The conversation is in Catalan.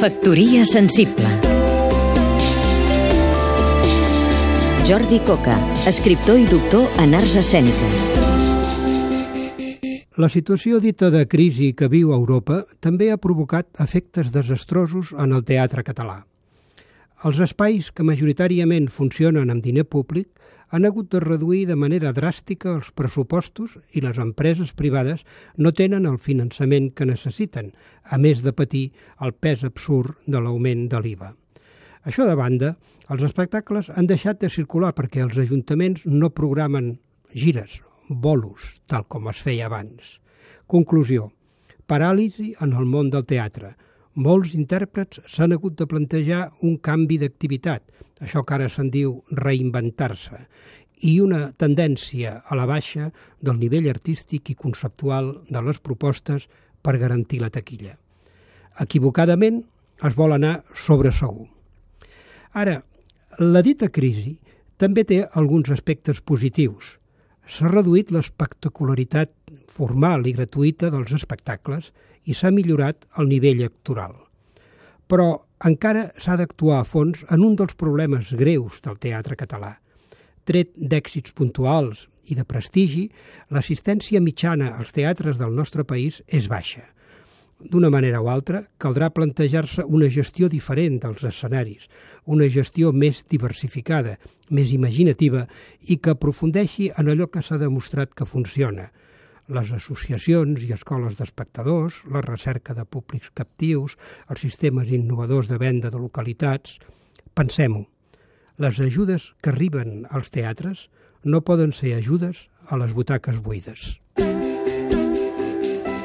Factoria sensible Jordi Coca, escriptor i doctor en arts escèniques. La situació dita de crisi que viu Europa també ha provocat efectes desastrosos en el teatre català. Els espais que majoritàriament funcionen amb diner públic han hagut de reduir de manera dràstica els pressupostos i les empreses privades no tenen el finançament que necessiten, a més de patir el pes absurd de l'augment de l'IVA. Això de banda, els espectacles han deixat de circular perquè els ajuntaments no programen gires, bolos, tal com es feia abans. Conclusió. Paràlisi en el món del teatre. Molts intèrprets s'han hagut de plantejar un canvi d'activitat, això que ara se'n diu reinventar-se, i una tendència a la baixa del nivell artístic i conceptual de les propostes per garantir la taquilla. Equivocadament es vol anar sobre segur. Ara, la dita crisi també té alguns aspectes positius. S'ha reduït l'espectacularitat formal i gratuïta dels espectacles i s'ha millorat el nivell actoral. Però encara s'ha d'actuar a fons en un dels problemes greus del teatre català. Tret d'èxits puntuals i de prestigi, l'assistència mitjana als teatres del nostre país és baixa. D'una manera o altra, caldrà plantejar-se una gestió diferent dels escenaris, una gestió més diversificada, més imaginativa i que aprofundeixi en allò que s'ha demostrat que funciona – les associacions i escoles d'espectadors, la recerca de públics captius, els sistemes innovadors de venda de localitats. Pensem-ho, les ajudes que arriben als teatres no poden ser ajudes a les butaques buides.